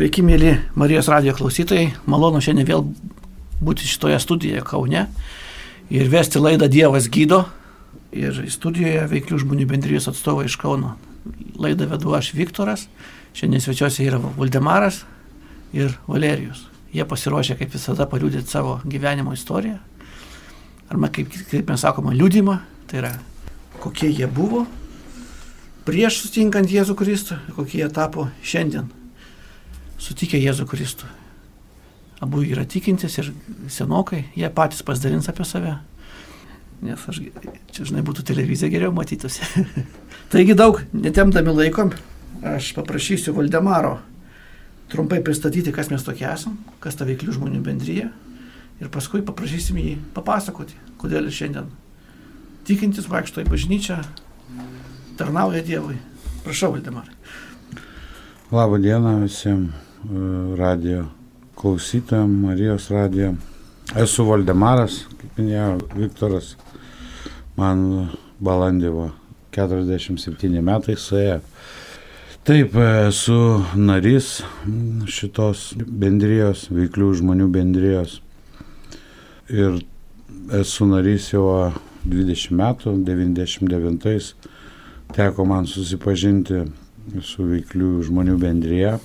Sveiki, mėly Marijos radio klausytojai. Malonu šiandien vėl būti šitoje studijoje Kaune ir vesti laidą Dievas gydo. Ir studijoje veiklių žmonių bendrijos atstovai iš Kauno. Laidą vedu aš Viktoras, šiandien svečiuose yra Valdemaras ir Valerijus. Jie pasiruošę, kaip visada, paliūdyti savo gyvenimo istoriją. Arba kaip, kaip mes sakome, liūdimą. Tai yra, kokie jie buvo prieš sutinkant Jėzų Kristų kokie jie tapo šiandien sutikę Jėzų Kristų. Abu yra tikintis ir senokai, jie patys pasidalins apie save. Nes aš, čia žinai, būtų televizija geriau matytųsi. Taigi daug, netemdami laikom, aš paprašysiu Valdemaro trumpai pristatyti, kas mes tokie esam, kas ta veiklių žmonių bendryje. Ir paskui paprašysim jį papasakoti, kodėl šiandien tikintis vaikšto į bažnyčią, tarnauja Dievui. Prašau, Valdemarai. Labą dieną visiems radio klausytojams, Marijos radio. Esu Valdemaras, kaip minėjo Viktoras, man balandėvo 47 metai suėjo. Taip, esu narys šitos bendrijos, veiklių žmonių bendrijos. Ir esu narys jau 20 metų, 99 teko man susipažinti su veiklių žmonių bendryje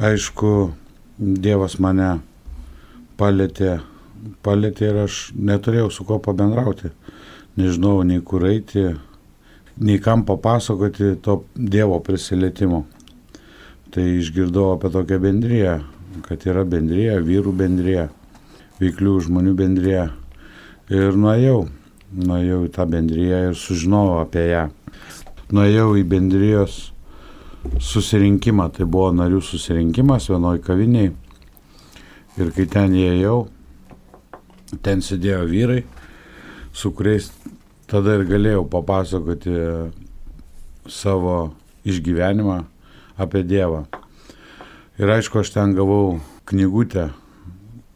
aišku, Dievas mane palėtė, palėtė ir aš neturėjau su kuo pabendrauti. Nežinau nei kur eiti, nei kam papasakoti to Dievo prisilietimo. Tai išgirdau apie tokią bendryją, kad yra bendryja, vyrų bendryja, veiklių žmonių bendryja. Ir nuėjau, nuėjau į tą bendryją ir sužinojau apie ją. Nuėjau į bendrijos susirinkimą, tai buvo narių susirinkimas vienoj kaviniai. Ir kai ten įėjau, ten sėdėjo vyrai, su kuriais tada ir galėjau papasakoti savo išgyvenimą apie Dievą. Ir aišku, aš ten gavau knygutę,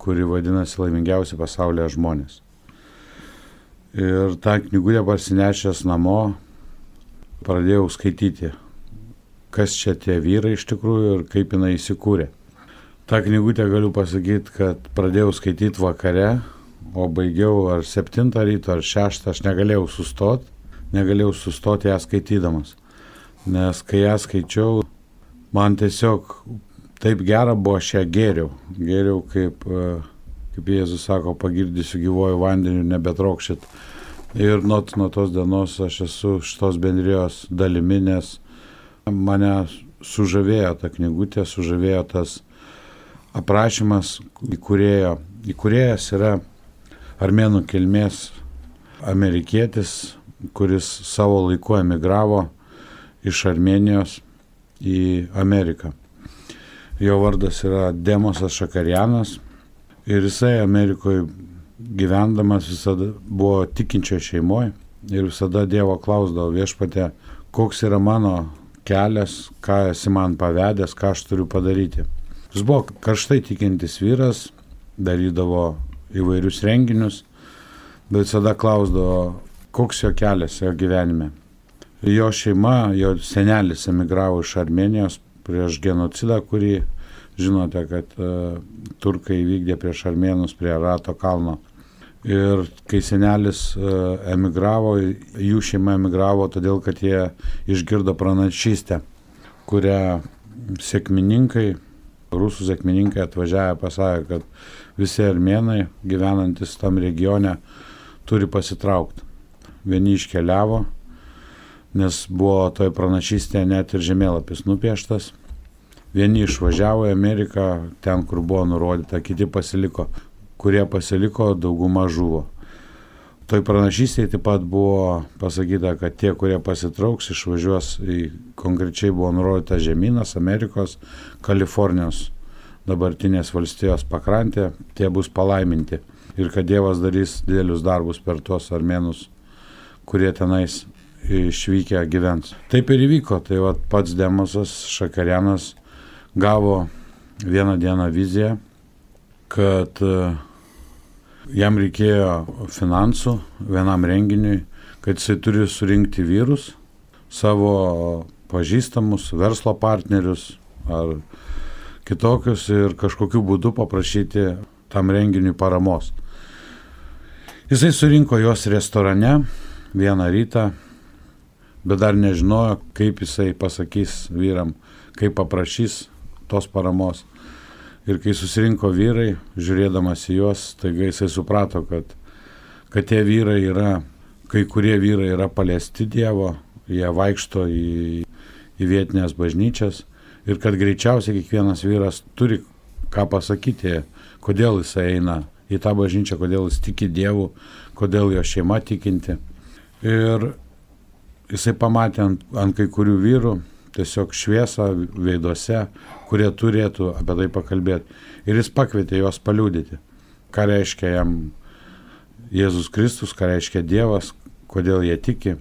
kuri vadinasi Laimingiausi pasaulyje žmonės. Ir tą knygutę parsinešęs namo pradėjau skaityti kas čia tie vyrai iš tikrųjų ir kaip jinai įsikūrė. Ta knygutė galiu pasakyti, kad pradėjau skaityti vakare, o baigiau ar 7 ryto, ar 6, aš negalėjau sustoti, negalėjau sustoti ją skaitydamas. Nes kai ją skaičiau, man tiesiog taip gera buvo, aš ją geriau. Geriau kaip, e, kaip Jėzus sako, pagirdysiu gyvoju vandeniu, nebetraukšit. Ir nuo, nuo tos dienos aš esu šitos bendrijos dalimi, nes Mane sužavėjo ta knygutė, sužavėjo tas aprašymas įkūrėjo. Įkūrėjas yra armėnų kilmės amerikietis, kuris savo laiku emigravo iš Armenijos į Ameriką. Jo vardas yra Demosas Šakarianas ir jisai Amerikoje gyvendamas visada buvo tikinčio šeimoje ir visada Dievo klausdavo viešpatė, koks yra mano kelias, ką esi man pavedęs, ką aš turiu padaryti. Jis buvo karštai tikintis vyras, darydavo įvairius renginius, bet visada klausdavo, koks jo kelias jo gyvenime. Jo šeima, jo senelis emigravo iš Armenijos prieš genocidą, kurį žinote, kad uh, turkai vykdė prieš armėnus prie Rato kalno. Ir kai senelis e, emigravo, jų šeima emigravo todėl, kad jie išgirdo pranašystę, kurią sėkmininkai, rusų sėkmininkai atvažiavę pasakė, kad visi armenai gyvenantis tam regione turi pasitraukti. Vieni iškeliavo, nes buvo toj pranašystėje net ir žemėlapis nupieštas. Vieni išvažiavo į Ameriką, ten, kur buvo nurodyta, kiti pasiliko kurie pasiliko, dauguma žuvo. Toj pranašystėje taip pat buvo pasakyta, kad tie, kurie pasitrauks, išvažiuos į konkrečiai buvo nurodyta žemynas Amerikos, Kalifornijos dabartinės valstijos pakrantė, tie bus palaiminti. Ir kad Dievas darys didelius darbus per tuos armenus, kurie tenais išvykę gyvens. Taip ir įvyko, tai va, pats Demosas Šakarianas gavo vieną dieną viziją, kad uh, Jam reikėjo finansų vienam renginiui, kad jisai turi surinkti vyrus, savo pažįstamus, verslo partnerius ar kitokius ir kažkokiu būdu paprašyti tam renginiui paramos. Jisai surinko juos restorane vieną rytą, bet dar nežinojo, kaip jisai pasakys vyram, kaip paprašys tos paramos. Ir kai susirinko vyrai, žiūrėdamas į juos, taiga jisai suprato, kad, kad tie vyrai yra, kai kurie vyrai yra paliesti Dievo, jie vaikšto į, į vietinės bažnyčias ir kad greičiausiai kiekvienas vyras turi ką pasakyti, kodėl jis eina į tą bažnyčią, kodėl jis tiki Dievu, kodėl jo šeima tikinti. Ir jisai pamatė ant, ant kai kurių vyrų tiesiog šviesą veiduose, kurie turėtų apie tai pakalbėti. Ir jis pakvietė juos paliūdyti, ką reiškia jam Jėzus Kristus, ką reiškia Dievas, kodėl jie tiki.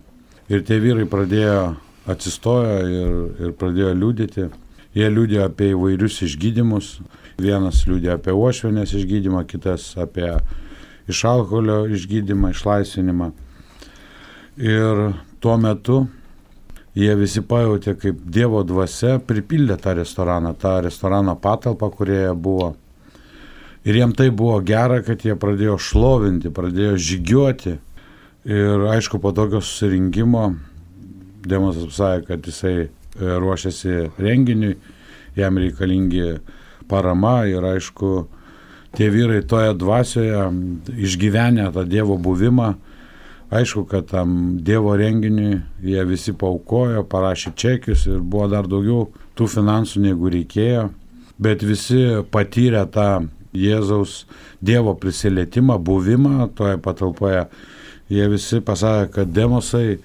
Ir tie vyrai pradėjo atsistojo ir, ir pradėjo liūdėti. Jie liūdėjo apie įvairius išgydymus. Vienas liūdėjo apie ošvenės išgydymą, kitas apie iš alkoholio išgydymą, išlaisvinimą. Ir tuo metu jie visi pajutė, kaip Dievo dvasia pripildė tą restoraną, tą restorano patalpą, kurioje buvo. Ir jiem tai buvo gera, kad jie pradėjo šlovinti, pradėjo žygiuoti. Ir aišku, po tokio susirinkimo Demosas pasakė, kad jisai e, ruošiasi renginiui, jam reikalingi parama ir aišku, tie vyrai toje dvasioje išgyvenę tą Dievo buvimą, aišku, kad tam Dievo renginiui jie visi paukojo, parašė čekius ir buvo dar daugiau tų finansų negu reikėjo, bet visi patyrė tą Jėzaus Dievo prisilietimą, buvimą toje patalpoje. Jie visi pasakė, kad demosai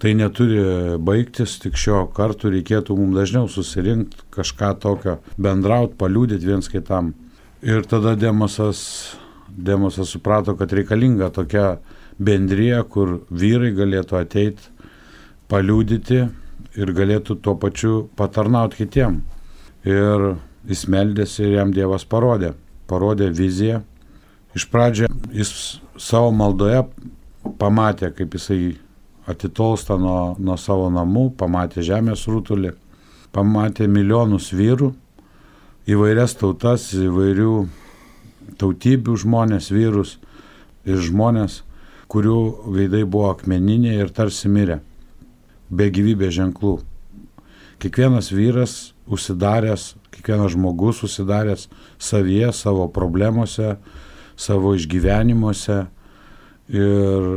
tai neturi baigtis, tik šio kartu reikėtų mums dažniau susirinkti, kažką tokio bendrauti, paliūdyti viens kitam. Ir tada Demosas, Demosas suprato, kad reikalinga tokia bendryje, kur vyrai galėtų ateiti, paliūdyti ir galėtų tuo pačiu patarnauti kitiem. Ir jis meldėsi ir jam Dievas parodė, parodė viziją. Iš pradžio jis savo maldoje pamatė, kaip jisai atitolsta nuo, nuo savo namų, pamatė žemės rutulį, pamatė milijonus vyrų, įvairias tautas, įvairių tautybių žmonės, vyrus ir žmonės, kurių veidai buvo akmeniniai ir tarsi mirė, be gyvybės ženklų. Kiekvienas vyras užsidaręs, kiekvienas žmogus užsidaręs savyje, savo problemuose, savo išgyvenimuose ir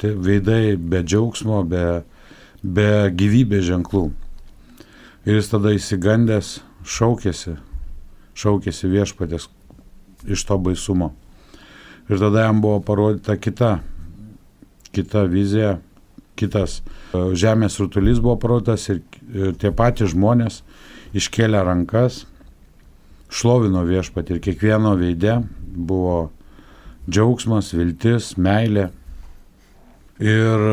tai veidai be džiaugsmo, be, be gyvybės ženklų. Ir jis tada įsigandęs šaukėsi, šaukėsi viešpatės iš to baisumo. Ir tada jam buvo parodyta kita, kita vizija, kitas e, žemės rutulys buvo parodytas ir tie patys žmonės iškėlė rankas, šlovino viešpatį ir kiekvieno veide buvo džiaugsmas, viltis, meilė. Ir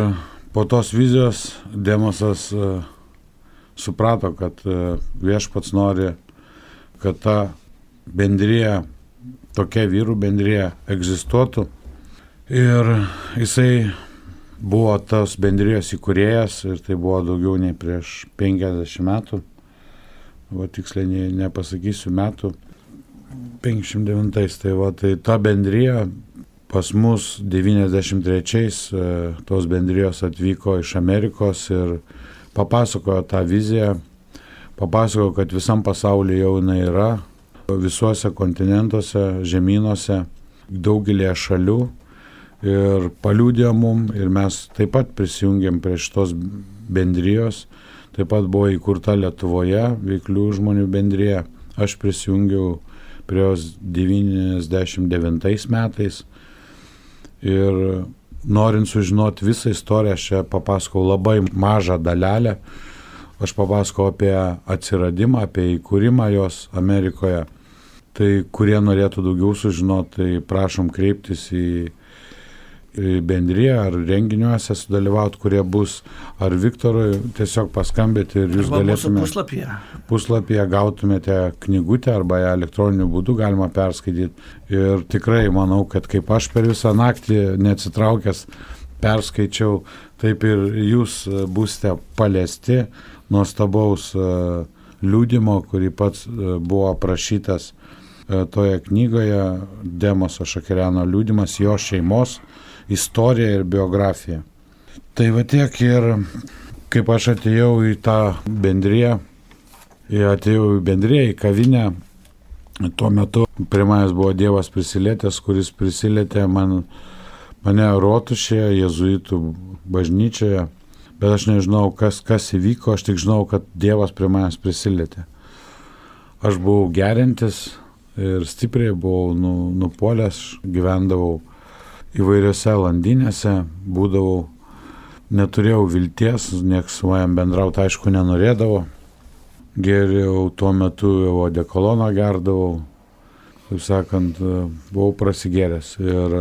po tos vizijos Demosas e, suprato, kad e, viešpats nori, kad ta bendrija, tokia vyrų bendrija egzistuotų. Ir jisai buvo tos bendrijos įkūrėjas ir tai buvo daugiau nei prieš 50 metų. O tiksliai ne, nepasakysiu metų. 59. Tai, va, tai ta bendrija Pas mus 93-ais e, tos bendrijos atvyko iš Amerikos ir papasakojo tą viziją, papasakojo, kad visam pasaulyje jau jinai yra, visuose kontinentuose, žemynuose, daugelėje šalių ir paliūdėjo mum ir mes taip pat prisijungėm prie šitos bendrijos, taip pat buvo įkurta Lietuvoje veiklių žmonių bendrija, aš prisijungiau prie jos 99 metais Ir norint sužinoti visą istoriją, aš čia papasakau labai mažą dalelę. Aš papasakau apie atsiradimą, apie įkūrimą jos Amerikoje. Tai kurie norėtų daugiau sužinoti, tai prašom kreiptis į bendryje ar renginiuose sudalyvauti, kurie bus, ar Viktorui tiesiog paskambėti ir jūs galėtumėte puslapyje. puslapyje gautumėte knygutę arba ją elektroniniu būdu galima perskaityti. Ir tikrai manau, kad kaip aš per visą naktį neatsitraukęs perskaičiau, taip ir jūs būsite paliesti nuostabaus liūdimo, kurį pats e, buvo aprašytas e, toje knygoje Demoso Šakeriano liūdimas, jo šeimos istorija ir biografija. Tai va tiek ir kaip aš atėjau į tą bendriją, atėjau į bendriją, į kavinę, tuo metu prie manęs buvo Dievas prisilietęs, kuris prisilietė man, mane rotušėje, jezuitų bažnyčioje bet aš nežinau, kas, kas įvyko, aš tik žinau, kad Dievas prie manęs prisilietė. Aš buvau gerintis ir stipriai buvau nu, nupolęs, gyvendavau įvairiose landinėse, būdavau, neturėjau vilties, nieks su manim bendrauti aišku nenorėdavo. Geriau tuo metu jau odekoloną gerdavau, taip sakant, buvau prasigėręs ir,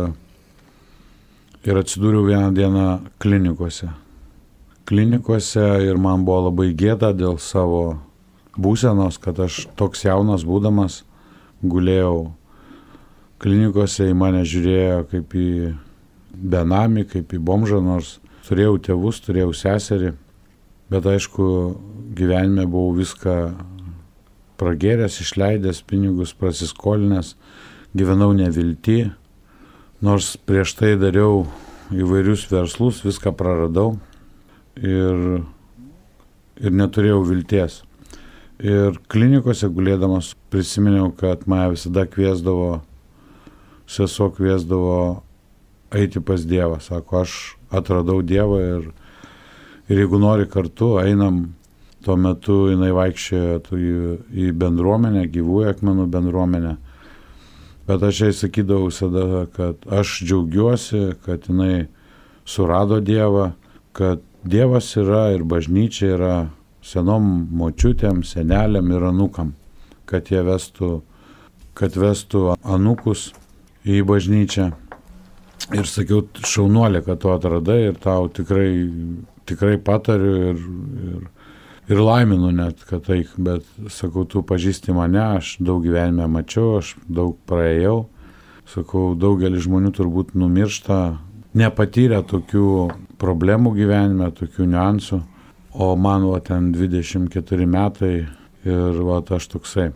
ir atsidūriau vieną dieną klinikose klinikose ir man buvo labai gėda dėl savo būsenos, kad aš toks jaunas būdamas gulėjau klinikose, į mane žiūrėjo kaip į benamį, kaip į bomžą, nors turėjau tėvus, turėjau seserį, bet aišku, gyvenime buvau viską prageręs, išleidęs pinigus, prasiskolinęs, gyvenau nevilti, nors prieš tai dariau įvairius verslus, viską praradau ir, ir neturėjau vilties. Ir klinikose gulėdamas prisiminiau, kad mane visada kviesdavo, sesuo kviesdavo eiti pas Dievą. Sako, aš atradau Dievą ir, ir jeigu nori kartu, einam. Tuo metu jinai vaikščiojo į, į bendruomenę, gyvųjų akmenų bendruomenę. Bet aš jai sakydavau visada, kad aš džiaugiuosi, kad jinai surado Dievą, kad Dievas yra ir bažnyčia yra senom močiutėm, seneliam ir anukam, kad jie vestų, kad vestų anukus į bažnyčią. Ir sakiau, šaunuolė, kad tu atradai ir tau tikrai, tikrai patariu ir, ir, ir laiminu net, kad tai, bet sakau, tu pažįsti mane, aš daug gyvenime mačiau, aš daug praėjau. Sakau, daugelis žmonių turbūt numiršta nepatyrę tokių problemų gyvenime, tokių niuansų, o man va ten 24 metai ir va aš toksai.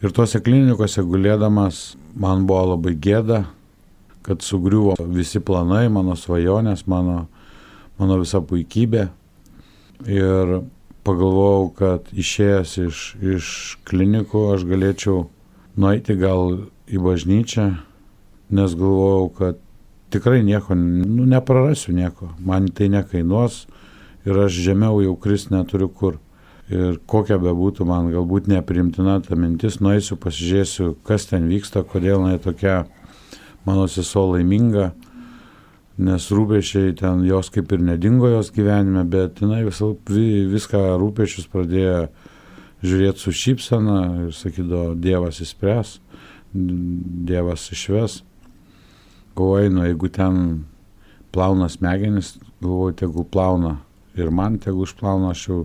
Ir tuose klinikose gulėdamas man buvo labai gėda, kad sugriuvo visi planai, mano svajonės, mano, mano visa puikybė. Ir pagalvojau, kad išėjęs iš, iš klinikų aš galėčiau nueiti gal į bažnyčią, nes galvojau, kad tikrai nieko, nu, neprarasiu nieko, man tai nekainuos ir aš žemiau jau kris neturiu kur. Ir kokia bebūtų man galbūt neprimtina ta mintis, nueisiu, pasižiūrėsiu, kas ten vyksta, kodėl jinai tokia mano sesuo laiminga, nes rūpešiai ten jos kaip ir nedingo jos gyvenime, bet jinai visą, viską rūpešius pradėjo žiūrėti su šypsena ir sakydavo, Dievas įspręs, Dievas išves. Galvoju, nu jeigu ten plauna smegenis, galvoju, tegu plauna ir man tegu išplauna, aš jau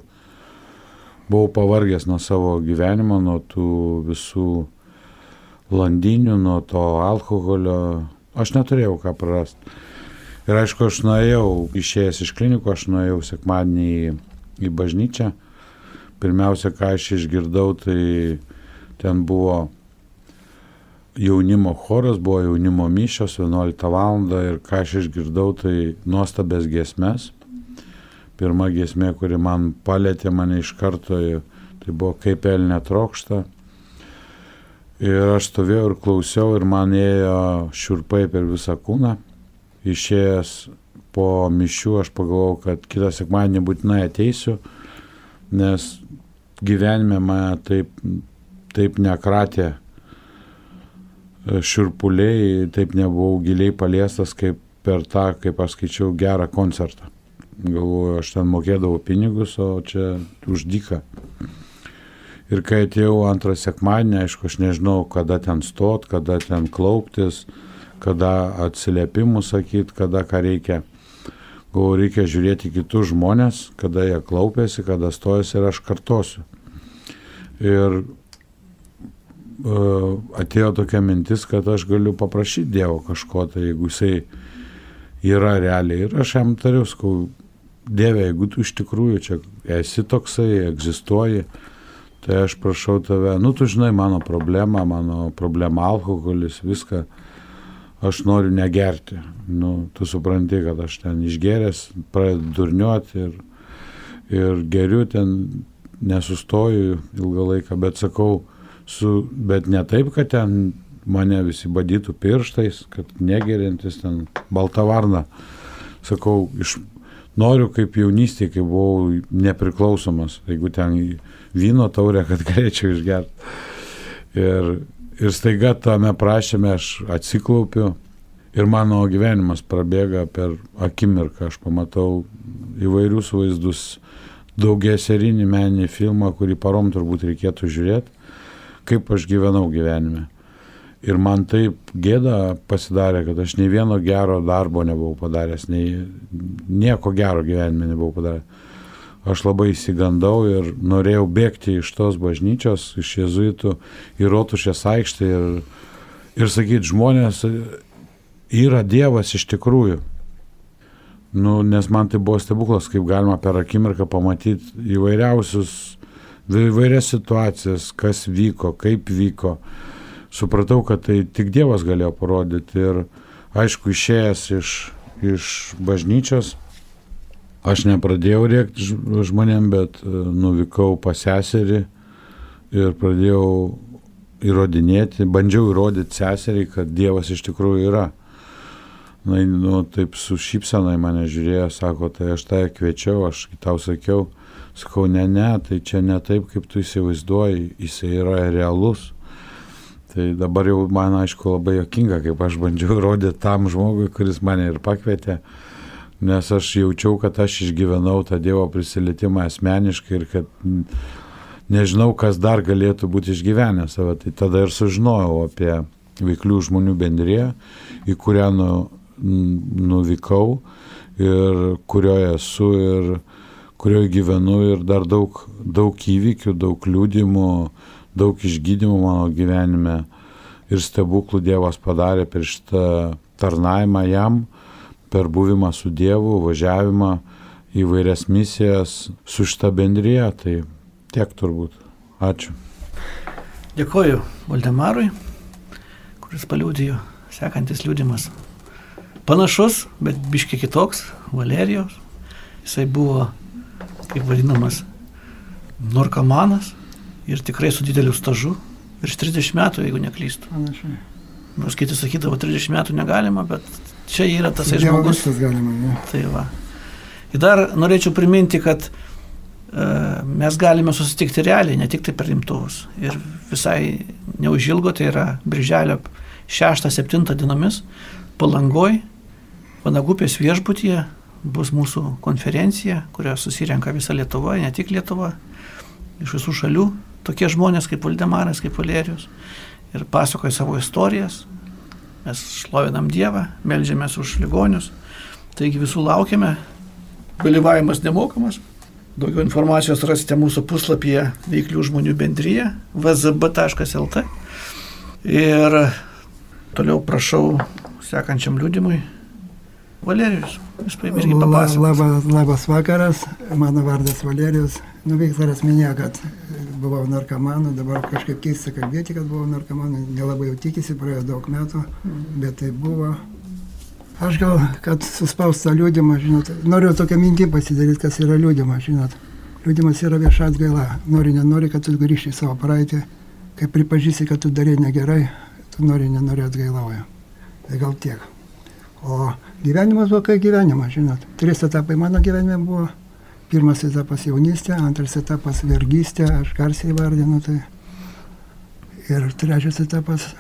buvau pavargęs nuo savo gyvenimo, nuo tų visų landinių, nuo to alkoholio, aš neturėjau ką prarasti. Ir aišku, aš nuėjau, išėjęs iš klinikų, aš nuėjau sekmadienį į, į bažnyčią. Pirmiausia, ką aš išgirdau, tai ten buvo jaunimo choras, buvo jaunimo mišios 11 val. ir ką aš išgirdau, tai nuostabės giesmės. Pirma giesmė, kuri man palėtė mane iš karto, tai buvo kaip elnė trokšta. Ir aš stovėjau ir klausiau ir man ėjo šiurpai per visą kūną. Išėjęs po mišių aš pagalvojau, kad kitą sekmadienį būtinai ateisiu, nes gyvenime mane taip, taip nekratė širpuliai, taip nebuvau giliai paliestas kaip per tą, kaip aš skaičiau, gerą koncertą. Galvoju, aš ten mokėdavau pinigus, o čia už dyką. Ir kai atėjau antrą sekmadienį, aišku, aš nežinau, kada ten stot, kada ten klauptis, kada atsiliepimų sakyti, kada ką reikia. Galvoju, reikia žiūrėti kitus žmonės, kada jie klaupiasi, kada stojasi ir aš kartosiu. Ir atėjo tokia mintis, kad aš galiu paprašyti Dievo kažko, tai jeigu jisai yra realiai. Ir aš jam tariu, skau, Dieve, jeigu tu iš tikrųjų čia esi toksai, egzistuoji, tai aš prašau tave, nu tu žinai mano problemą, mano problema alkoholis, viską, aš noriu negerti. Nu, tu supranti, kad aš ten išgeręs, pradedu durniuoti ir, ir geriu ten, nesustoju ilgą laiką, bet sakau, su, bet ne taip, kad ten mane visi badytų pirštais, kad negerintis ten balta varna. Sakau, iš, noriu kaip jaunystėje, kai buvau nepriklausomas, jeigu ten vyno taurę, kad galėčiau išgerti. Ir, ir staiga tame prašyme aš atsiklaupiu ir mano gyvenimas prabėga per akimirką, aš pamatau įvairius vaizdus, daugia serinį meninį filmą, kurį parom turbūt reikėtų žiūrėti, kaip aš gyvenau gyvenime. Ir man taip gėda pasidarė, kad aš nei vieno gero darbo nebuvau padaręs, nei nieko gero gyvenime nebuvau padaręs. Aš labai įsigandau ir norėjau bėgti iš tos bažnyčios, iš jezuitų į Rotušės aikštę ir, ir sakyti, žmonės yra Dievas iš tikrųjų. Nu, nes man tai buvo stebuklas, kaip galima per akimirką pamatyti įvairiausius, įvairias situacijas, kas vyko, kaip vyko supratau, kad tai tik Dievas galėjo parodyti. Ir aišku, išėjęs iš, iš bažnyčios, aš nepradėjau rėkti žmonėm, bet e, nuvykau pas seserį ir pradėjau įrodinėti, bandžiau įrodyti seseriai, kad Dievas iš tikrųjų yra. Na, nu, taip su šypsenai mane žiūrėjo, sako, tai aš tai kviečiau, aš tau sakiau, sakau, ne, ne, tai čia ne taip, kaip tu įsivaizduoji, jisai yra realus. Tai dabar jau man aišku labai jokinga, kaip aš bandžiau rodyti tam žmogui, kuris mane ir pakvietė, nes aš jaučiau, kad aš išgyvenau tą Dievo prisilietimą asmeniškai ir kad nežinau, kas dar galėtų būti išgyvenęs. Tai tada ir sužinojau apie veiklių žmonių bendriją, į kurią nu, nuvykau ir kurioje esu ir kurioje gyvenu ir dar daug, daug įvykių, daug liūdimų, daug išgydymų mano gyvenime ir stebuklų Dievas padarė per šitą tarnavimą jam, per buvimą su Dievu, važiavimą į vairias misijas su šitą bendryje. Tai tiek turbūt. Ačiū. Dėkoju Valdemarui, kuris paliūdėjo, sekantis liūdimas. Panašus, bet biškiai kitoks, Valerijos. Jisai buvo, kaip vadinamas, narkomanas, ir tikrai su dideliu stažu, virš 30 metų, jeigu neklystu. Panašiai. Nors kiti sakydavo, 30 metų negalima, bet čia yra tas žmogus. Galima, ne? Tai va. Ir dar norėčiau priminti, kad uh, mes galime susitikti realiai, ne tik tai per rimtuvus. Ir visai neužilgo, tai yra birželio 6-7 dienomis, palangoj, Vanagupės viešbutyje bus mūsų konferencija, kurioje susirenka visa Lietuva, ne tik Lietuva, iš visų šalių tokie žmonės kaip Valdemaras, kaip Valerijus ir pasakoja savo istorijas. Mes šlovinam Dievą, melžiamės už ligonius. Taigi visų laukiame. Dalyvavimas nemokamas. Daugiau informacijos rasite mūsų puslapyje veiklių žmonių bendryje vzb.lt. Ir toliau prašau sekančiam liūdimui Valerijus. Jūs irgi papasakosite. Labas, labas vakaras, mano vardas Valerijus. Nu, Viktoras minėjo, kad buvau narkomanu, dabar kažkaip keista kalbėti, kad buvau narkomanu, nelabai jau tikisi, praėjo daug metų, bet tai buvo. Aš gal, kad suspaust tą liūdimą, žinot, noriu tokią mintį pasidaryti, kas yra liūdimas, žinot. Liūdimas yra vieša atgaila. Nori, nenori, kad tu grįžti į savo praeitį, kai pripažįsi, kad tu darai negerai, tu nori, nenori atgailauja. Tai gal tiek. O gyvenimas buvo kaip gyvenimas, žinot. Trys etapai mano gyvenime buvo Pirmas etapas jaunystė, antras etapas vergystė, aš garsiai vardinu tai. Ir trečias etapas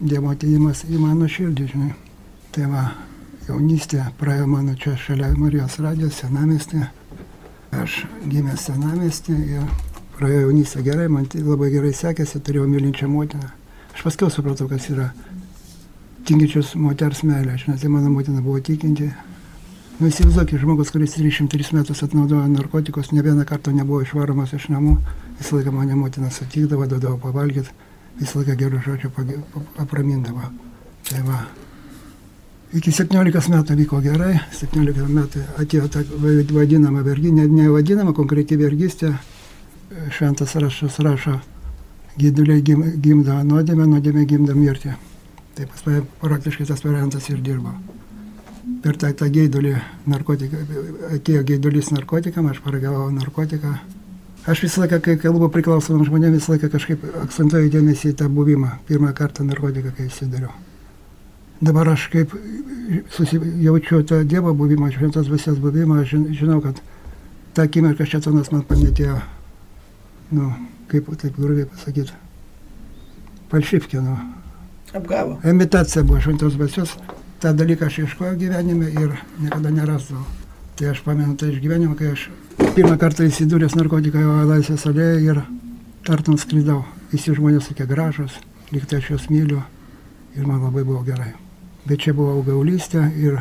Dievo ateimas į mano širdį, žinai. Tai va, jaunystė praėjo mano čia šalia Marijos radijos senamestė. Aš gimęs senamestė ir praėjo jaunystė gerai, man tai labai gerai sekėsi, turėjau mylinčią motiną. Aš paskui supratau, kas yra tikinčios moters meilė. Žinai, tai mano motina buvo tikinti, Nu, įsivaizduokit, žmogus, kuris 303 metus atnaudojo narkotikus, ne vieną kartą nebuvo išvaromas iš namų, visą laiką mane motina sutikdavo, duodavo pavalgyti, visą laiką gerų žodžių apramindavo. Tai va. Iki 17 metų vyko gerai, 17 metų atėjo ta vadinama vergystė, ne, ne vadinama konkreti vergystė, šventas rašas rašo, gyduliai gim, gimdo nuodėmę, nuodėmė gimdo mirtį. Tai pas mane praktiškai tas variantas ir dirbo. Per tą, tą geidulį narkotiką, atėjo geidulys narkotikam, aš paragavau narkotiką. Aš visą laiką, kai kalbu priklausomam žmonėms, visą laiką kažkaip akcentuoju dėmesį į tą buvimą. Pirmą kartą narkotiką, kai įsidariau. Dabar aš kaip jaučiu tą Dievo buvimą, šventos dvasios buvimą, aš žinau, kad tą akimirką šetonas man pametėjo, nu, kaip taip grubiai pasakyti, palšypkė, nu. Apgavo. Imitacija buvo šventos dvasios, tą dalyką aš ieškojau gyvenime ir niekada nerasdavau. Tai aš pamenu tą išgyvenimą, kai aš pirmą kartą įsidūręs narkotiką laisvės alėje ir tartum sklydau. Visi žmonės tokie gražus, lyg tai aš juos myliu ir man labai buvo gerai bet čia buvo augaulystė ir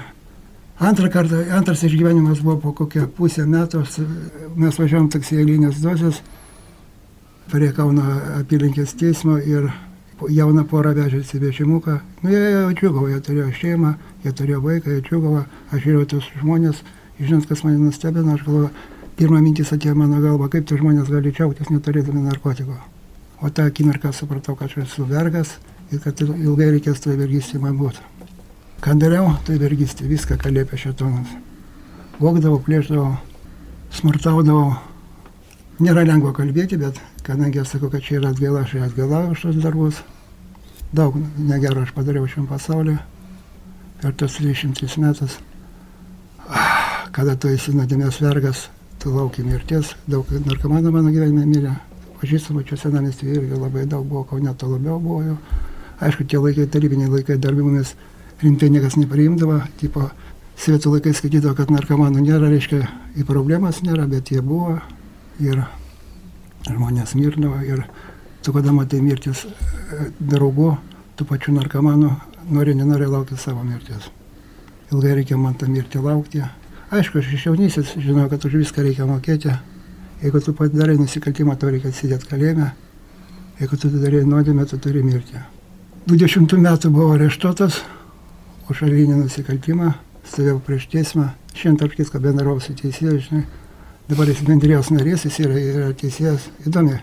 antrą kartą, antras išgyvenimas buvo po kokią pusę metų, mes važiavom taksi eilinės dozės prie Kauno apylinkės teismo ir jauna pora vežėsi vežimuką. Nu, jie jau džiugavo, jie turėjo šeimą, jie turėjo vaiką, jie džiugavo, aš žiūrėjau tus žmonės, žinot, kas mane nustebino, aš galvoju, pirmą mintis atėjo mano galva, kaip tie žmonės gali džiaugtis neturėdami narkotiko. O tą akimirką supratau, kad aš esu vergas ir kad ilgai reikės toje vergystėje man būti. Ką dariau, tai vergystė, viską, ką liepia šetonas. Vokdavau, plėždavau, smurtaudavau. Nėra lengva kalbėti, bet kadangi aš sakau, kad čia yra atgaila, aš atgailauju už tos darbus. Daug negero aš padariau šiam pasauliu per tos 33 metus. Kada tu esi nuodėmės vergas, tu lauki mirties. Daug narkomanų mano gyvenime mirė. Pažįstamų čia senamestį irgi labai daug buvo, kaune to labiau buvo jau. Aišku, tie laikai, tarybiniai laikai dar mumis rimtai niekas nepriimdavo, tipo, svetų laikai skaitydavo, kad narkomanų nėra, reiškia, į problemas nėra, bet jie buvo ir žmonės mirdavo ir tu, kada matai mirtis e, draugų, tų pačių narkomanų, nori, nenori laukti savo mirties. Ilgai reikia man tą mirtį laukti. Aišku, aš iš jaunysės žinau, kad už viską reikia mokėti. Jeigu tu padarai nusikaltimą, tau reikia sėdėti kalėjime. Jeigu tu darai nuodėmę, tu turi mirti. 20 metų buvau areštuotas, už šalinį nusikaltimą, stovėjau prieš teismą, šiandien tarp kitko bendravau su teisėju, žinai, dabar jis bendrijos narys, jis yra, yra teisėjas, įdomi,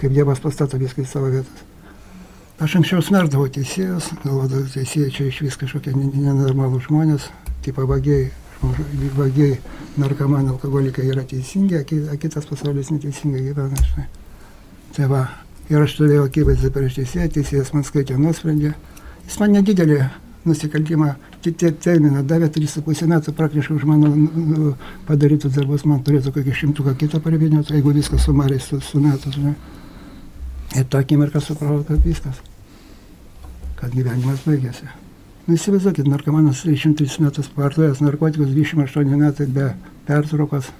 kaip Dievas pastato viską į savo vietas. Aš anksčiau smerdavau teisėjus, galvodavau, teisėjai čia iš vis kažkokie nenormalų žmonės, tipo vagiai, vagiai, narkomanai, alkoholikai yra teisingi, o kitas pasaulis neteisingai gyvena. Žinai. Tai va, ir aš turėjau akivaizdį prieš teisėją, teisėjas man skaitė nuosprendį, jis man nedidelį nusikaltimą, tie terminą davė 3,5 metų praktiškai už mano nu, padarytus darbus, man turėtų kokį šimtuką kitą parvinėti, jeigu viskas sumariai su, su metu. Žinai. Ir tą akimirką supratau, kad viskas, kad gyvenimas baigėsi. Nu, įsivaizduokit, narkomanas 303 metus vartojęs narkotikus, 28 metai be pertraukos.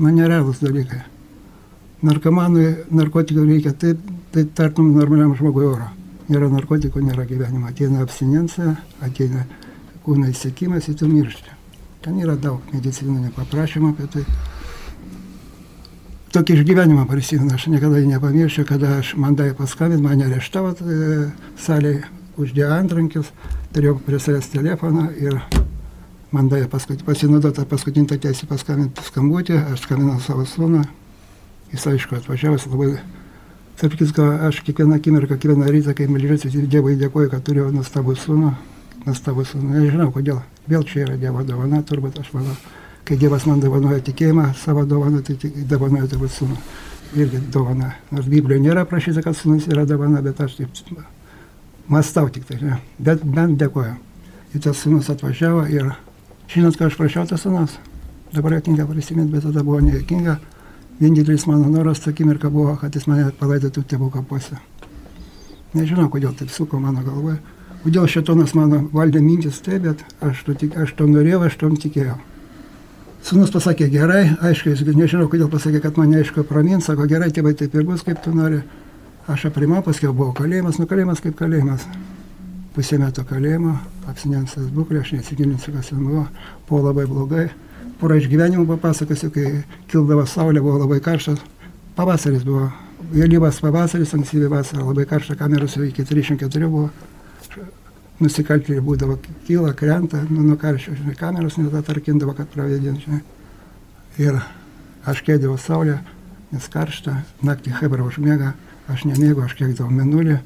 Man nerealūs dalykai. Narkomanui narkotikų reikia taip, tai tartum normaliam žmogui oro nėra narkotikų, nėra gyvenimo. Ateina abstinencija, ateina kūno įsiekimas ir tu miršti. Ten yra daug medicininių paprašymų apie tai. Tokį išgyvenimą prisimenu, aš niekada nepamiršiu, kada aš man davė paskambinti, mane areštavo e, salėje, uždėjo antrankius, turėjau prie savęs telefoną ir man davė paskut, pasinaudotą paskutinį teisę paskambinti skambutį, aš skambinau savo sūnų, jis aišku atvažiavęs labai Tarp kitko, aš kiekvieną akimirką, kiekvieną rytą, kai melžiuosi, Dievui dėkoju, kad turiu nuostabų sūnų. Nuostabų sūnų. Nežinau kodėl. Vėl čia yra Dievo dovana, turbūt aš manau. Kai Dievas man dovanoja tikėjimą, savo dovaną, tai dovanoja turbūt sūnų. Irgi dovana. Nors Biblijoje nėra prašyta, kad sūnus yra dovana, bet aš taip mąstau tik tai. Ne? Bet bent dėkoju. Ir tas sūnus atvažiavo ir žinot, ką aš prašiau tas sūnus. Dabar jokinga prisiminti, bet tada buvo nejokinga vienintelis mano noras tą akimirką buvo, kad jis mane palaidotų tėvų kapuose. Nežinau, kodėl taip suko mano galvoje. Kodėl šitonas mano valdė mintis taip, bet aš to, tik, aš to norėjau, aš tom tikėjau. Sūnus pasakė gerai, aišku, jis nežinau, kodėl pasakė, kad mane aišku pramins, sako gerai, tėvai taip ir bus, kaip tu nori. Aš aprimau, paskui buvo kalėjimas, nu kalėjimas kaip kalėjimas. Pusė metų kalėjimo, apsinensas būklė, aš nesigilinsiu, kas ten buvo, buvo labai blogai porą išgyvenimų papasakosiu, kai kildavo saulė, buvo labai karštas. Pavasaris buvo, vėlyvas pavasaris, ankstyvi vasara, labai karšta, kameros iki 304 buvo. Nusikaltėliai būdavo, kyla, krenta, nu, nuo karščio, žinai, kameros net atarkindavo, kad pravėdint, žinai. Ir aš kėdėjau saulę, nes karšta, naktį hebra užmiega, aš nemėgau, aš kiekdavau minulį.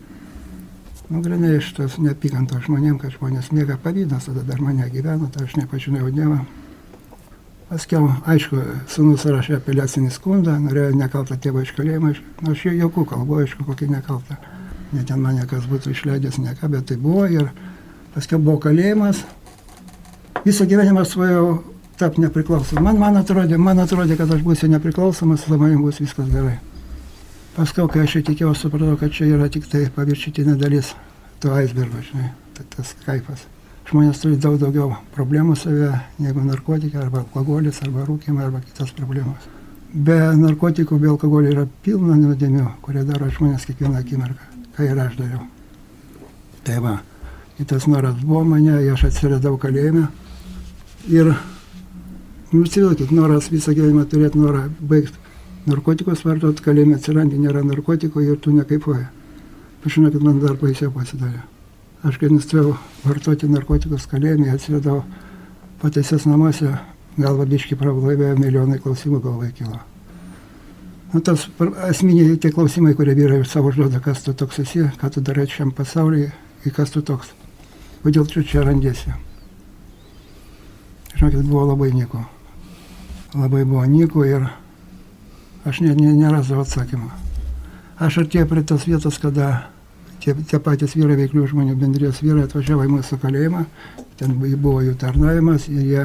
Nu, grinai iš tos neapykantos žmonėm, kad žmonės miega pavydas, tada dar mane gyveno, tai aš nepažinojau Dievą. Paskiau, aišku, sunus rašė apeliacinį skundą, norėjo nekaltą tėvą iš kalėjimo, nu, aš jau jokių kalbu, aišku, kokį nekaltą. Ne ten mane kas būtų išleidęs, ne ką, bet tai buvo ir paskiau buvo kalėjimas. Visą gyvenimą svajau tapti nepriklausomu. Man, man atrodė, man atrodė, kad aš būsiu nepriklausomas, su manim bus viskas gerai. Paskau, kai aš įtikėjau, supratau, kad čia yra tik tai paviršytinė dalis to aisbergo, žinai, tai tas kaifas. Žmonės turi daug daugiau problemų savę, negu narkotikai, arba alkoholis, arba rūkimai, arba kitos problemos. Be narkotikų, be alkoholio yra pilna nuodėmių, kurie daro žmonės kiekvieną akimirką, ką ir aš dariau. Tai va, ir tas noras buvo mane, aš atsiradau kalėjime ir, nu, įsivaizduokit, noras visą gyvenimą turėti norą baigti narkotikus vartot kalėjime atsirandi, nėra narkotikų ir tu žinau, kad man dar baisiau pasidarė. Aš kai nustojau vartoti narkotikus kalėjime, atsiradau pateisės namuose, galva biški pravlaivėjo, milijonai klausimų galvai kilo. Nu, tas esminiai tie klausimai, kurie vyrai savo užduoda, kas tu toks esi, ką tu darai šiam pasaulyje ir kas tu toks. Kodėl tu čia randėsi? Žinokit, buvo labai nieko. Labai buvo nieko ir aš net ne, nerasdavau atsakymą. Aš artėjau prie tos vietos, kada tie, tie patys vyrai veiklių žmonių bendrijos vyrai atvažiavo į mūsų kalėjimą, ten buvo jų tarnavimas ir jie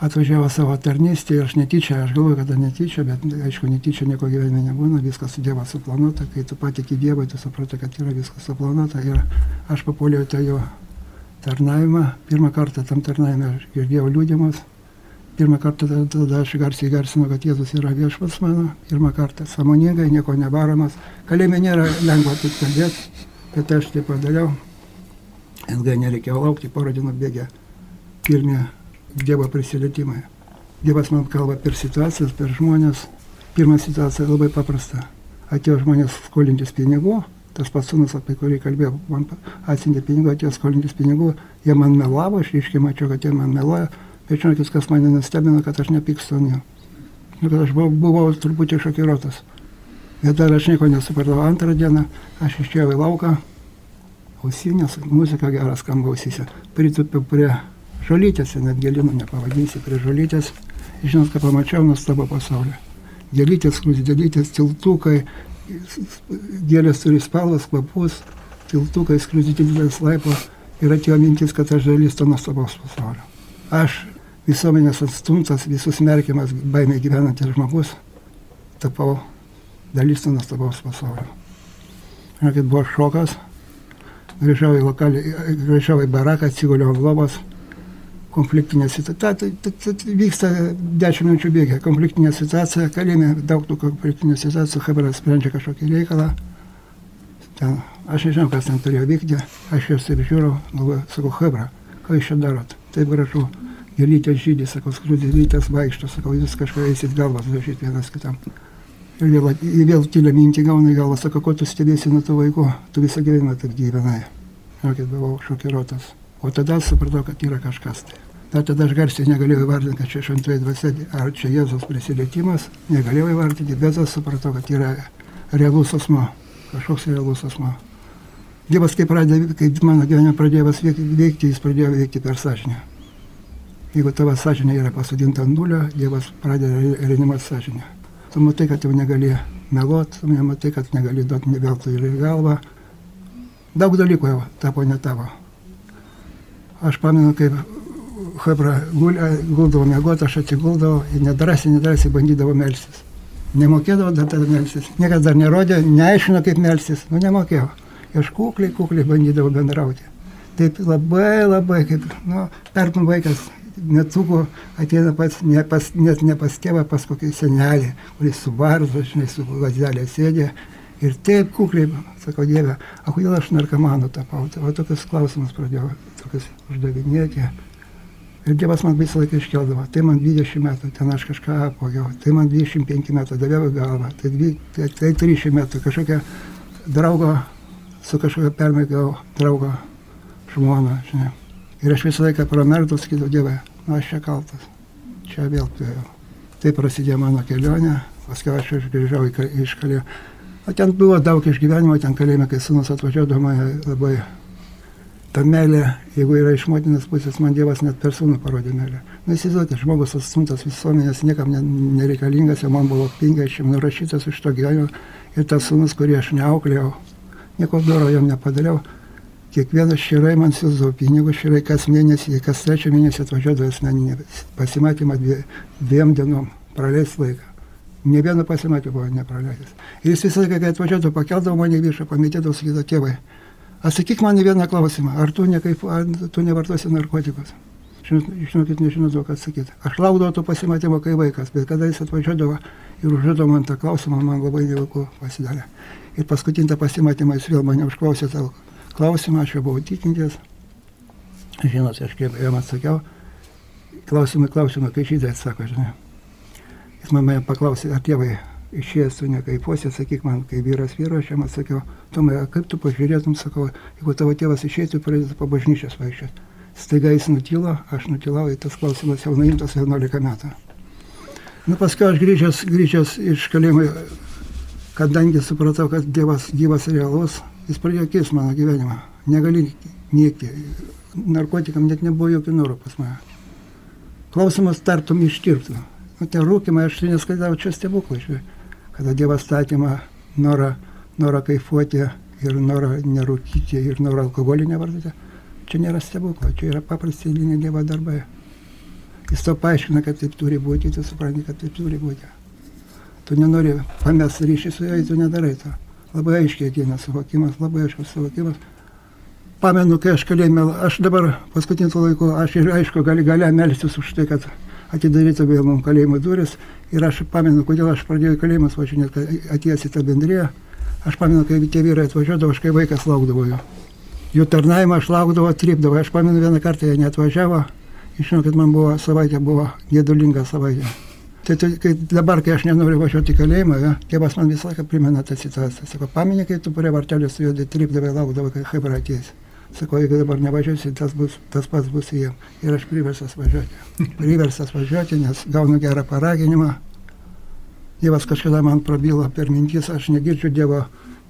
atvažiavo savo tarnystę ir aš netyčia, aš galvoju, kad netyčia, bet aišku, netyčia nieko gyvenime nebūna, viskas su Dievo suplanuota, kai tu patikė Dievą, tu supranti, kad yra viskas suplanuota ir aš papuoliau tą jo tarnavimą, pirmą kartą tam tarnavime aš girdėjau liūdimus, pirmą kartą tada aš garsiai garsinu, kad Jėzus yra viešpats mano, pirmą kartą samoningai, nieko nevaromas. Kalėjime nėra lengva taip kalbėti, bet aš tai padariau. Ilgai nereikėjo laukti, porą dienų bėgė pirmie Dievo prisilietimai. Dievas man kalba per situacijas, per žmonės. Pirma situacija labai paprasta. Atėjo žmonės skolintis pinigų, tas pats sūnus, apie kurį kalbėjau, man atsintė pinigų, atėjo skolintis pinigų, jie man melavo, aš ryškiai mačiau, kad jie man meluoja Ir žinokit, kas mane nustebino, kad aš nepykstu ant jo. Ir kad aš buvau, buvau truputį šokiruotas. Bet dar aš nieko nesupratau. Antrą dieną aš išėjau į lauką, ausinės, muzika geras skamba ausyse. Pritupiu prie žolytės, net gėlinų nepavadinsi, prie žolytės. Žinot, ką pamačiau, nustabo pasaulio. Gėlytės, krusdėlytės, tiltukai, gėlės turi spalvas, kvapus, tiltukai, skruzdėlytės laipo. Ir atėjo mintis, kad aš dalis to nuostabaus pasaulio. Aš visuomenės atstumtas, visus merkiamas baimė gyvenantis žmogus, tapau dalis to nuostabaus pasaulio. Žinokit, buvo šokas, grįžau į lokalį, grįžau į baraką, atsiguliau ant lovos, konfliktinė situacija, tai, tai, tai, vyksta dešimt minučių bėgė, konfliktinė situacija, kalėjime daug tų konfliktinių situacijų, Hebra sprendžia kažkokį reikalą. Ten, aš nežinau, kas ten turėjo vykti, aš juos taip žiūriu, galvoju, sakau, Hebra, ką jūs čia darot? Taip gražu gėlytės žydį, sakau, skruzdėlytės vaikšto, sakau, jūs kažką eisit galvas dažyti vienas kitam. Ir vėl, vėl tylią mintį gauna į galvą, sako, ko tu stebėsi nuo to vaiko, tu visą gyvenimą taip gyvenai. Žinokit, buvau šokiruotas. O tada supratau, kad yra kažkas tai. Dar tada aš garsiai negalėjau įvardinti, kad čia šventoji dvasia, ar čia Jėzos prisilietimas, negalėjau įvardinti, bet aš supratau, kad yra realus asmo, kažkoks realus asmo. Dievas, kai, pradėjo, kai mano gyvenime pradėjo veikti, jis pradėjo veikti per sąžinę. Jeigu tavo sąžinė yra pasodinta ant nulio, Dievas pradeda reanimuoti sąžinę. Tu matai, kad jau negali meluoti, tu matai, kad negali duoti neveltui ir galvą. Daug dalykų jau tapo ne tavo. Aš pamenu, kaip Hebra guldavo mėgoti, aš atsiguldavau ir nedrasiai, nedrasiai bandydavau melstis. Nemokėdavau dar tada melstis. Niekas dar nerodė, neaiškino, kaip melstis. Nu, nemokėjau. Aš kukliai, kukliai bandydavau bendrauti. Taip labai, labai, kaip, nu, tartum vaikas netuko ateina pats, ne pas, net ne pas tėvą, pas kokį senelį, kuris su barzu, žinai, su vazelė sėdė. Ir taip kukliai, sakau, Dieve, o kodėl aš narkomanu tapau? Tai va tokius klausimus pradėjau, tokius uždavinėti. Ir Dievas man visą laiką iškeldavo, tai man 20 metų, ten aš kažką apogiau, tai man 25 metų daviau į galvą, tai, tai, tai 30 metų kažkokia draugo, su kažkokia permėgiau draugo žmona, žinai. Ir aš visą laiką pramerktas, sakydavau, Dieve, nu aš čia kaltas, čia vėl turėjau. Taip prasidėjo mano kelionė, Paskui aš grįžau iš kalėjimo. O ten buvo daug išgyvenimo, ten kalėjime, kai sunus atvažiuodavo mane labai ta meilė, jeigu yra iš motinos pusės, man Dievas net per sūnų parodė meilę. Na, įsivaizduokite, žmogus atstumtas visuomenės, niekam ne, nereikalingas, jau man buvo 50 nurašytas iš to gyvenimo ir tas sūnus, kurį aš neauklėjau, nieko doro jam nepadariau. Kiekvienas širai man siūsdavo pinigus, širai kas mėnesį, kas trečią mėnesį atvažiuodavo asmeninį pasimatymą dvie, dviem dienom, praleis laiką. Ne vieno pasimatymą buvo nepraleidęs. Ir jis visą laiką, kai atvažiuodavo, pakeldavo mane viršą, pamitėdavo, sakydavo, tėvai, Atsakyk man į vieną klausimą, ar tu, nekaip, ar tu nevartosi narkotikus? Žinokit, nežinau, ką atsakyti. Aš laukdavau to pasimatymo kai vaikas, bet kada jis atvažiuodavo ir užduodavo man tą klausimą, man labai nejauku pasidarė. Ir paskutinį pasimatymą jis vėl mane užklausė tą klausimą, aš jau buvau tikintis. Žinot, aš kaip jam atsakiau, klausimai, klausimai, kai žydai atsako, žinai. Jis man paklausė, ar tėvai išėjęs tu nekaipuosi, sakyk man, kai vyras vyro, aš jam atsakiau, Tomai, kaip tu pažiūrėtum, sakau, jeigu tavo tėvas išeitų, pradėtų po bažnyčios vaikščioti. Staiga jis nutilo, aš nutilau, tas klausimas jau nuimtas 11 metų. Nu, paskui aš grįžęs, grįžęs iš kalėjimo, kadangi supratau, kad Dievas gyvas realus, jis pradėjo keisti mano gyvenimą. Negali niekti. Narkotikam net nebuvo jokių norų pas mane. Klausimas tartum ištirptų. Nu, tie rūkimai, aš neskaitau čia stebuklai. Kada Dievas statymą norą, norą kaifuoti ir norą nerūkyti ir norą alkoholį nevartoti, čia nėra stebuklo, čia yra paprasti eiliniai Dievo darbai. Jis to paaiškina, kad taip turi būti, tu supranti, kad taip turi būti. Tu nenori pamest ryšį su juo, tu nedarai to. Labai aiškiai ateina suvokimas, labai aiškus suvokimas. Pamenu, kai aš kalėjime, aš dabar paskutiniu laiku, aš ir aišku, gali galia melstis už tai, kad atidaryta vėl mums kalėjimo duris. Ir aš pamenu, kodėl aš pradėjau kalėjimas važinėti, atėjęs į tą bendriją. Aš pamenu, kai tie vyrai atvažiuodavo, aš kai vaikas laukdavo jo. Jų tarnavimą aš laukdavo, tripdavo. Aš pamenu, vieną kartą jie neatvažiavo. Žinau, kad man buvo savaitė, buvo gėdulinga savaitė. Tai, tai kai, dabar, kai aš nenoriu važiuoti į kalėjimą, ja, tėvas man visą laiką primena tą situaciją. Sako, pamenė, kai tu prie vartelės su juo tripdavai, laukdavai, kai hebra atėjai. Sakau, jeigu dabar nevažiuosi, tas, bus, tas pats bus jiem. Ir aš priversas važiuoti. Priversas važiuoti, nes gaunu gerą paraginimą. Dievas kažkada man prabyla per mintis, aš negirdžiu Dievo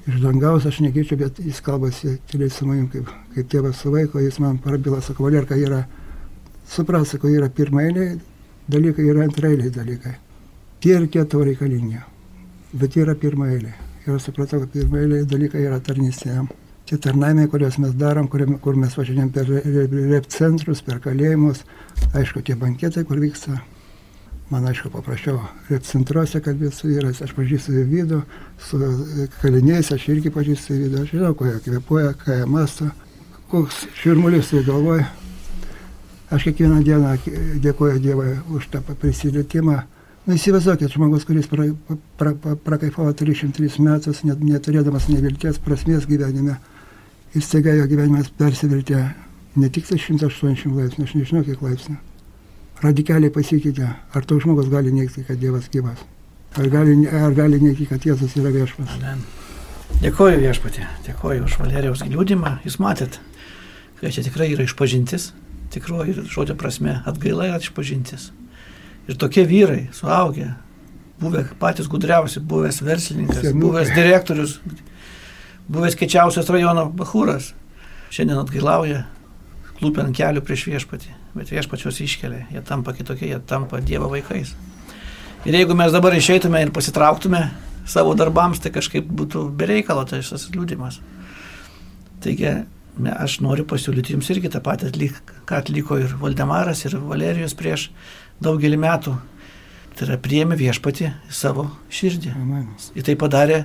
iš dangaus, aš negirdžiu, bet jis kalbasi tyliai su manim, kaip, kaip tėvas su vaiko, jis man prabyla, sako, Valerka yra, supras, sako, yra pirmailiai dalykai, yra antrailiai dalykai. Tie ir tau reikalingi, bet yra pirmailiai. Ir aš supratau, kad pirmailiai dalykai yra tarnystė jam tie tarnavimai, kuriuos mes darom, kur, kur mes važiuojam per rep centrus, per kalėjimus, aišku, tie banketai, kur vyksta. Man aišku, paprašiau rep centruose kalbėti su vyrais, aš pažįstu vidų, su kaliniais aš irgi pažįstu vidų, aš žinau, ko jie kvepuoja, ką jie masto, koks širmulis jie galvoja. Aš kiekvieną dieną dėkoju Dievui už tą prisilietimą. Na įsivaizduokit, žmogus, kuris pra, pra, pra, prakaifavo 303 metus, net neturėdamas nevilties prasmės gyvenime, ir staiga jo gyvenimas persivertė ne tik tai 180 laipsnių, aš nežinau kiek laipsnių. Radikaliai pasikeitė. Ar toks žmogus gali neigti, kad Dievas gyvas? Ar gali, ar gali neigti, kad Jėzus yra viešpas? Amen. Dėkoju viešpatė, dėkoju už Valerijos liūdimą. Jūs matėt, kad čia tikrai yra išpažintis, tikroji žodžio prasme, atgaila yra išpažintis. Ir tokie vyrai, suaugę, buvę patys gudriausi, buvęs verslininkas, buvęs direktorius, buvęs kečiausias rajono bahūras, šiandien atgailauja, klūpia ant kelių prieš viešpatį, bet viešpačios iškelia, jie tampa kitokie, jie tampa Dievo vaikais. Ir jeigu mes dabar išeitume ir pasitrauktume savo darbams, tai kažkaip būtų bereikalo tai šis liūdimas. Taigi, aš noriu pasiūlyti jums irgi tą patį, ką atliko ir Valdemaras, ir Valerijos prieš daugelį metų. Tai yra priėmė viešpatį į savo širdį. Ir tai padarė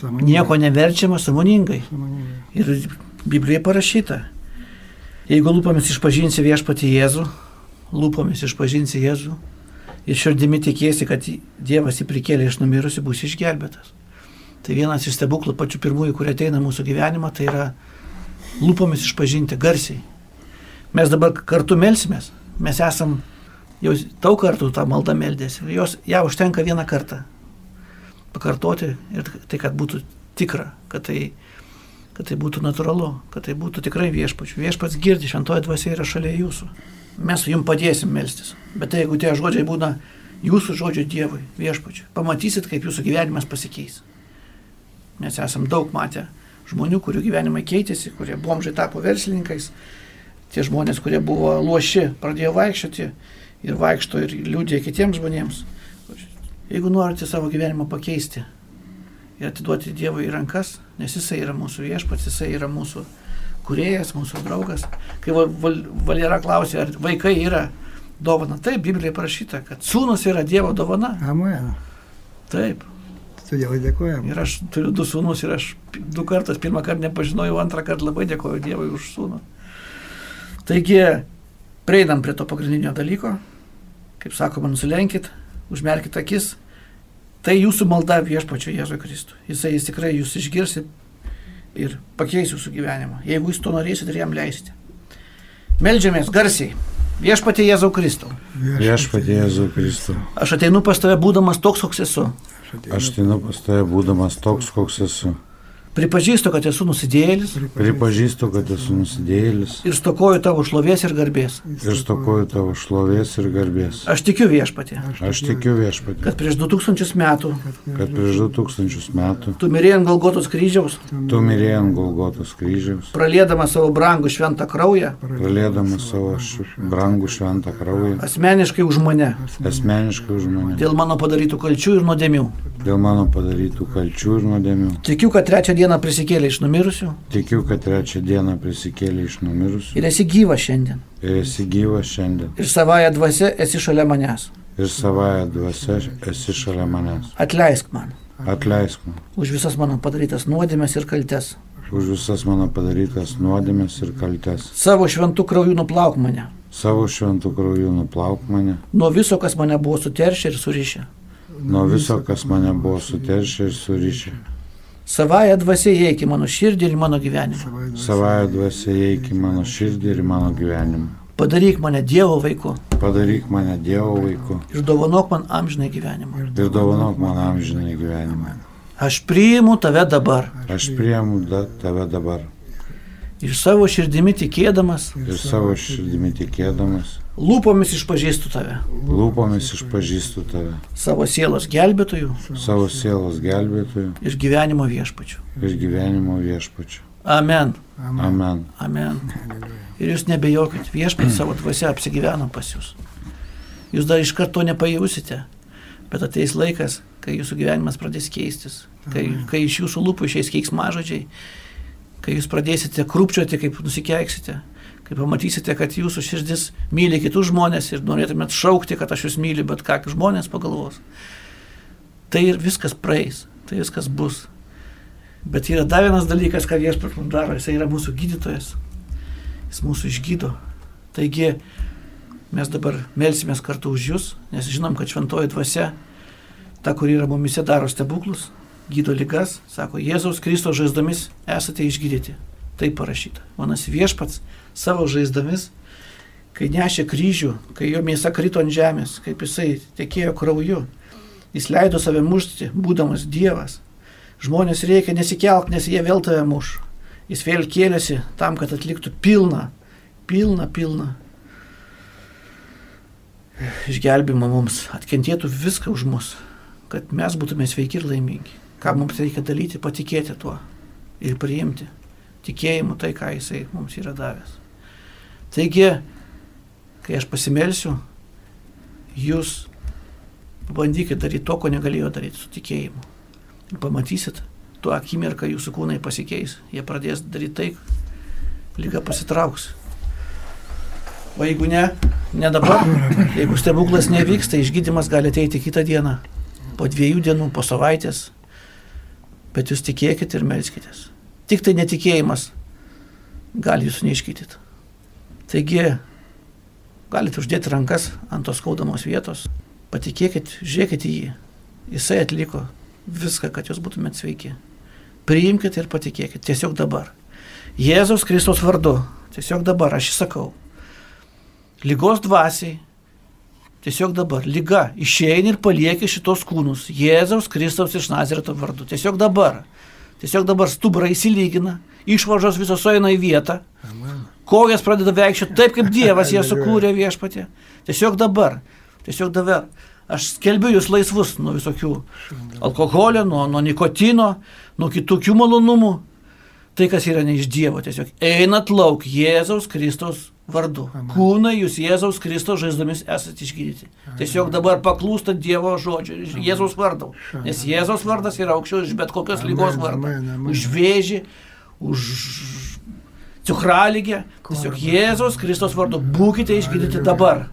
Samoningai. Nieko neverčiama samoningai. samoningai. Ir Biblijoje parašyta. Jeigu lūpomis išpažinsi viešpati Jėzų, lūpomis išpažinsi Jėzų ir širdimi tikėsi, kad Dievas jį prikėlė iš numirusių, bus išgelbėtas. Tai vienas iš stebuklų pačių pirmųjų, kurie ateina mūsų gyvenimą, tai yra lūpomis išpažinti garsiai. Mes dabar kartu melsimės, mes esam jau daug kartų tą maldą meldėsi, jos ją užtenka vieną kartą pakartoti ir tai, kad būtų tikra, kad tai, kad tai būtų natūralu, kad tai būtų tikrai viešpačių. Viešpats girdi, šventoji dvasia yra šalia jūsų. Mes jums padėsim melstis. Bet tai, jeigu tie žodžiai būna jūsų žodžio Dievui, viešpačiu. Pamatysit, kaip jūsų gyvenimas pasikeis. Mes esam daug matę žmonių, kurių gyvenimai keitėsi, kurie bomžai tapo verslininkais. Tie žmonės, kurie buvo loši, pradėjo vaikščioti ir vaikšto ir liūdė kitiems žmonėms. Jeigu norite savo gyvenimą pakeisti ir atiduoti Dievui į rankas, nes Jisai yra mūsų viešpats, Jisai yra mūsų kuriejas, mūsų draugas. Kai Valera klausė, ar vaikai yra dovana, taip, Biblijoje parašyta, kad sūnus yra Dievo dovana. Amen. Taip. Todėl dėkojam. Ir aš turiu du sūnus ir aš du kartus, pirmą kartą nepažinojau, antrą kartą labai dėkoju Dievui už sūnų. Taigi, prieinam prie to pagrindinio dalyko, kaip sakoma, nusilenkit, užmerkit akis. Tai jūsų malda viešpačio Jėzui Kristui. Jisai jis tikrai jūs išgirsit ir pakeis jūsų gyvenimą, jeigu jūs to norėsit ir jam leisite. Meldžiamės garsiai. Viešpatie Jėzau Kristau. Viešpatie Jėzau Kristau. Aš ateinu pas tave būdamas toks, koks esu. Aš ateinu pas tave būdamas toks, koks esu. Pripažįstu, kad esu nusidėjėlis. Pripažįstu, kad esu nusidėjėlis. Ir stokoju tavo šlovės ir garbės. ir stokoju tavo šlovės ir garbės. Aš tikiu viešpatė, Aš tikiu viešpatį, kad prieš 2000 metų kad prieš 2000 metų tu mirėjai ant Galgotos kryžiaus, tu mirėjai ant Golgotos kryžiaus, pralėdama savo brangų šventą kraują, pralėdamas savo brangų šventą kraują, asmeniškai už mane, asmeniškai už mane, dėl mano padarytų kalčių ir nuodėmių. dėl mano padarytų kalčių ir nuodėmių. Tikiu, kad trečią dieną prisikėlė iš numirusių Tikiu, kad trečią dieną prisikėlė iš numirusių ir esi gyvas šiandien. ir esi gyvas šiandien. Ir savoje dvasia esi šalia manęs. Ir savoje dvasia esi šalia manęs. Atleisk man Atleisk man už visas mano padarytas nuodėmės ir kaltes. už visas mano padarytas nuodėmes ir kaltes. Savo šventų krauju nuplauk mane. Savo šventų krauju nuplauk mane Nuo viso, kas mane buvo suteršę ir surišę. nuo viso, kas mane buvo suteršę ir surišę. Savoje dvasia įeik į mano širdį ir į mano gyvenimą. Savoje dvasia įeik į mano širdį ir į mano gyvenimą. Padaryk mane Dievo vaiku Padaryk mane Dievo vaiku ir dovanok man amžinai gyvenimą. ir dovanok man amžinai gyvenimą. Aš priimu tave dabar Aš priemu da, tave dabar ir savo širdimi tikėdamas, ir savo širdimi tikėdamas, lūpomis išpažįstu tave, lūpomis išpažįstu tave, savo sielos gelbėtojų savo sielos gelbėtojų ir gyvenimo viešpačių. ir gyvenimo viešpačiu. Amen. Amen. Amen. Ir jūs nebejokit, viešpats savo dvasia apsigyveno pas jūs. Jūs dar iš karto nepajausite, bet ateis laikas, kai jūsų gyvenimas pradės keistis, kai, kai iš jūsų lūpų išeis keiksmažodžiai, kai jūs pradėsite krūpčioti, kaip nusikeiksite, kai pamatysite, kad jūsų širdis myli kitus žmonės ir norėtumėt šaukti, kad aš jūs myliu, bet ką žmonės pagalvos. Tai ir viskas praeis, tai viskas bus. Bet yra dar vienas dalykas, ką viešpats mums daro, jis yra mūsų gydytojas, jis mūsų išgydo. Taigi mes dabar melsimės kartu už jūs, nes žinom, kad šventoji dvasia, ta, kuri yra mumise, daro stebuklus, gydo lygas, sako, Jėzaus Kristo žaizdomis esate išgydyti. Tai parašyta. Manas viešpats savo žaizdomis, kai nešė kryžių, kai jo mėsa krito ant žemės, kaip jisai tekėjo krauju, jis leido save mušti, būdamas Dievas. Žmonės reikia nesikelk, nes jie vėl tave muš. Jis vėl kėlėsi tam, kad atliktų pilną, pilną, pilną išgelbimą mums, atkentėtų viską už mus, kad mes būtume sveiki ir laimingi. Ką mums reikia daryti, patikėti tuo ir priimti tikėjimu tai, ką jisai mums yra davęs. Taigi, kai aš pasimelsiu, jūs pabandykite daryti to, ko negalėjo daryti su tikėjimu. Ir pamatysit, tuo akimirką jūsų kūnai pasikeis, jie pradės daryti tai, lyga pasitrauks. O jeigu ne, ne dabar, jeigu stebuklas nevyks, tai išgydymas gali ateiti kitą dieną, po dviejų dienų, po savaitės. Bet jūs tikėkit ir melskitės. Tik tai netikėjimas gali jūsų neišgytyti. Taigi, galite uždėti rankas ant tos skaudamos vietos, patikėkit, žiūrėkit į jį. Jisai atliko viską, kad jūs būtumėt sveiki. Priimkite ir patikėkit, tiesiog dabar. Jėzaus Kristaus vardu, tiesiog dabar aš įsakau. Lygos dvasiai, tiesiog dabar, lyga, išeini ir palieki šitos kūnus. Jėzaus Kristaus iš Nazareto vardu, tiesiog dabar. Tiesiog dabar stuburai įsilygina, išvaržos visos sueina į vietą, kojas pradeda veikščioti taip, kaip Dievas ją sukūrė viešpatė. Tiesiog dabar, tiesiog dabar. Aš skelbiu jūs laisvus nuo visokių alkoholio, nuo, nuo nikotino, nuo kitokių malonumų. Tai, kas yra ne iš Dievo, tiesiog einat lauk Jėzaus Kristaus vardu. Amen. Kūnai jūs Jėzaus Kristaus žaizdomis esate išgydyti. Tiesiog dabar paklūstat Dievo žodžio, Jėzaus vardu. Nes Jėzaus vardas yra aukščiau iš bet kokios lygos vardo. Už vėžį, už cukralygę. Tiesiog Jėzaus Kristaus vardu būkite išgydyti dabar.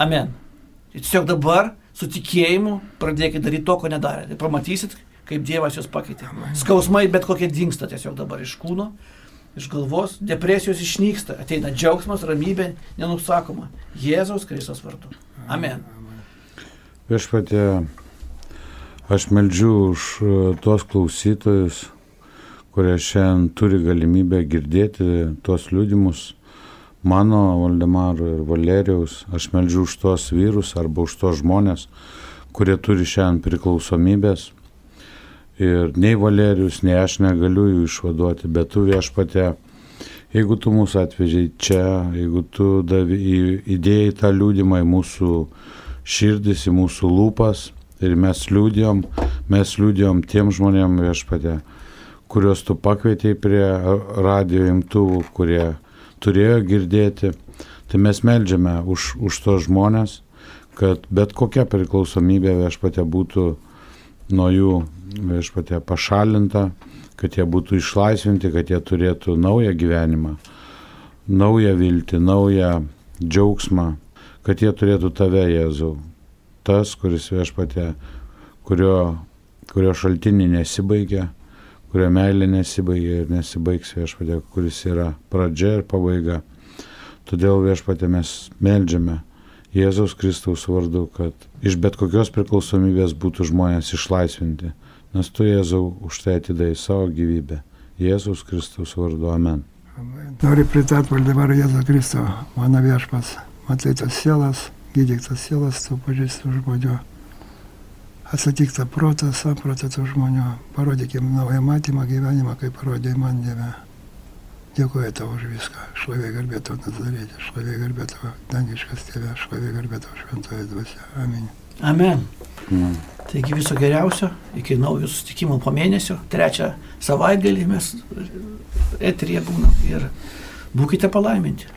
Amen. Tiesiog dabar su tikėjimu pradėkite daryti to, ko nedarėte. Pamatysit, kaip Dievas jūs pakeitė. Skausmai bet kokie dinksta tiesiog dabar iš kūno, iš galvos, depresijos išnyksta, ateina džiaugsmas, ramybė, nenusakoma. Jėzaus Kristus vardu. Amen. Viešpatė, aš meldžiu už e, tuos klausytojus, kurie šiandien turi galimybę girdėti tuos liūdimus mano Valdemaro ir Valerijaus, aš meldžiu už tuos vyrus arba už tuos žmonės, kurie turi šiandien priklausomybės. Ir nei Valerijus, nei aš negaliu jų išvaduoti, bet tu viešpatė, jeigu tu mūsų atvežiai čia, jeigu tu davi, įdėjai tą liūdimą į mūsų širdis, į mūsų lūpas ir mes liūdėjom, mes liūdėjom tiem žmonėm viešpatė, kuriuos tu pakvietėjai prie radio imtuvų, kurie turėjo girdėti. Tai mes melžiame už, už tos žmonės, kad bet kokia priklausomybė viešpatė būtų nuo jų viešpatė pašalinta, kad jie būtų išlaisvinti, kad jie turėtų naują gyvenimą, naują viltį, naują džiaugsmą, kad jie turėtų tave, Jėzau. Tas, kuris viešpatė, kurio, kurio šaltinį nesibaigia, kurio meilė nesibaigia ir nesibaigs viešpatė, kuris yra pradžia ir pabaiga. Todėl viešpatė mes melžiame Jėzaus Kristaus vardu, kad iš bet kokios priklausomybės būtų žmonės išlaisvinti, nes tu Jėzau už tai atidai savo gyvybę. Jėzaus Kristaus vardu, amen. amen. Noriu pritarti Valdemarą Jėzų Kristų, mano viešpas, matai tas sielas, gydyk tas sielas, tu pažįstų žmonių atsakyk tą protą, sampratą tų žmonių, parodykim naują matymą gyvenimą, kaip parodė man Dieve. Dėkuoju tau už viską. Šlovė garbė tau Nazarėtė, šlovė garbė tau dangiškas tėvė, šlovė garbė tau šventoji dvasia. Amen. Amen. Mm. Taigi viso geriausio, iki naujų susitikimų po mėnesio, trečią savaitgalį mes eterija būnam ir būkite palaiminti.